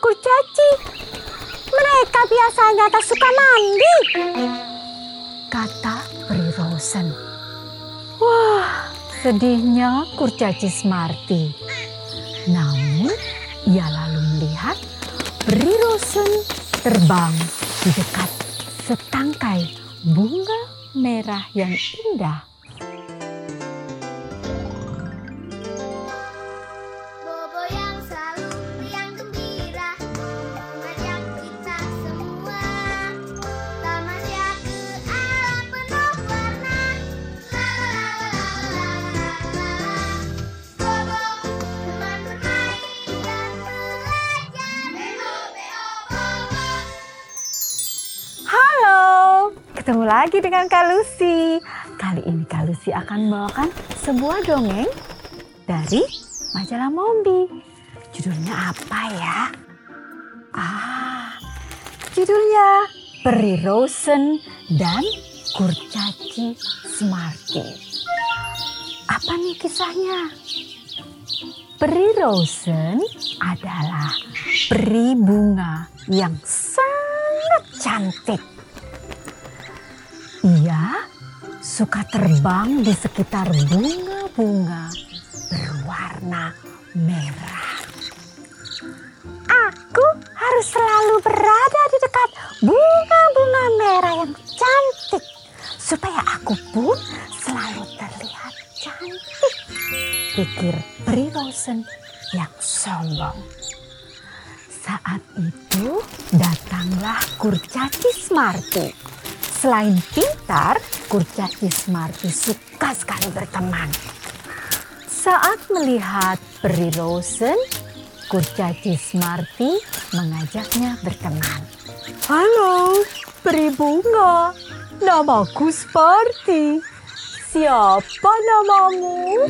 kurcaci. Mereka biasanya tak suka mandi. Kata Pri Rosen. Wah, sedihnya kurcaci Smarty. Namun, ia lalu melihat Pri Rosen terbang di dekat setangkai bunga merah yang indah. Ketemu lagi dengan Kak Lucy. Kali ini Kak Lucy akan membawakan sebuah dongeng dari majalah Mombi. Judulnya apa ya? Ah, judulnya Peri Rosen dan Kurcaci Smarty. Apa nih kisahnya? Peri Rosen adalah peri bunga yang sangat cantik. Ia suka terbang di sekitar bunga-bunga berwarna merah. Aku harus selalu berada di dekat bunga-bunga merah yang cantik supaya aku pun selalu terlihat cantik. Pikir Pri Rosen yang sombong. Saat itu datanglah kurcaci Smarty. Selain pintar, kurcaci Smarty suka sekali berteman. Saat melihat Peri Rosen, kurcaci Smarty mengajaknya berteman. Halo, Peri Bunga. Namaku Smarty. Siapa namamu?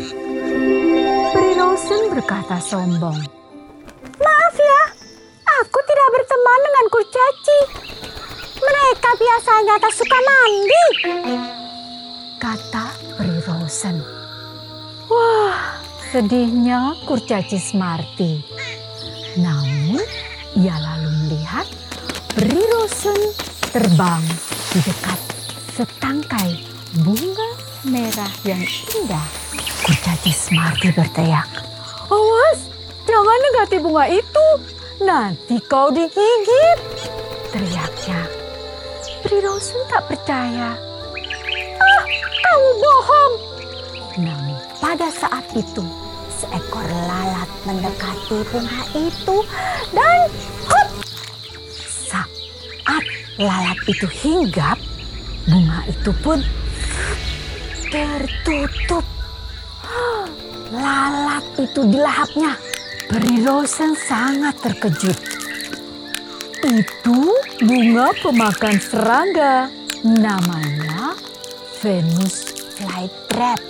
Peri Rosen berkata sombong. Maaf ya, aku tidak berteman dengan kurcaci. Mereka biasanya tak suka mandi. Kata Peri Rosen. Wah, sedihnya kurcaci Smarty. Namun, ia lalu melihat Peri Rosen terbang di dekat setangkai bunga merah yang indah. Kurcaci Smarty berteriak. Awas, jangan dekati bunga itu. Nanti kau digigit. Peri Rosen tak percaya. Ah, kamu bohong. Namun pada saat itu seekor lalat mendekati bunga itu dan hop! Saat lalat itu hinggap, bunga itu pun tertutup. Lalat itu dilahapnya. Peri Rosen sangat terkejut. Itu bunga pemakan serangga. Namanya Venus flytrap.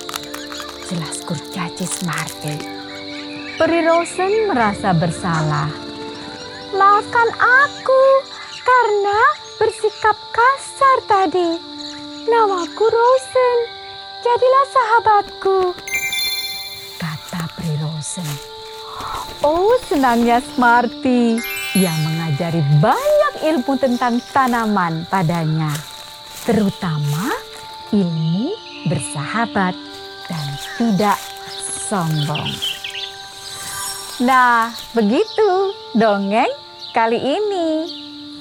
Jelas kurcaci Smarty. Peri Rosen merasa bersalah. Maafkan aku karena bersikap kasar tadi. Namaku Rosen. Jadilah sahabatku. Kata Peri Rosen. Oh senangnya Smarty yang mengajari banyak ilmu tentang tanaman padanya. Terutama ilmu bersahabat dan tidak sombong. Nah, begitu dongeng kali ini.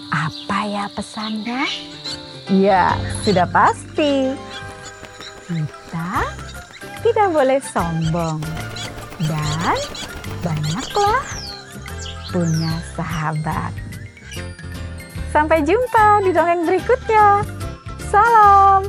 Apa ya pesannya? Ya, sudah pasti. Kita tidak boleh sombong dan banyaklah punya sahabat. Sampai jumpa di dongeng berikutnya. Salam.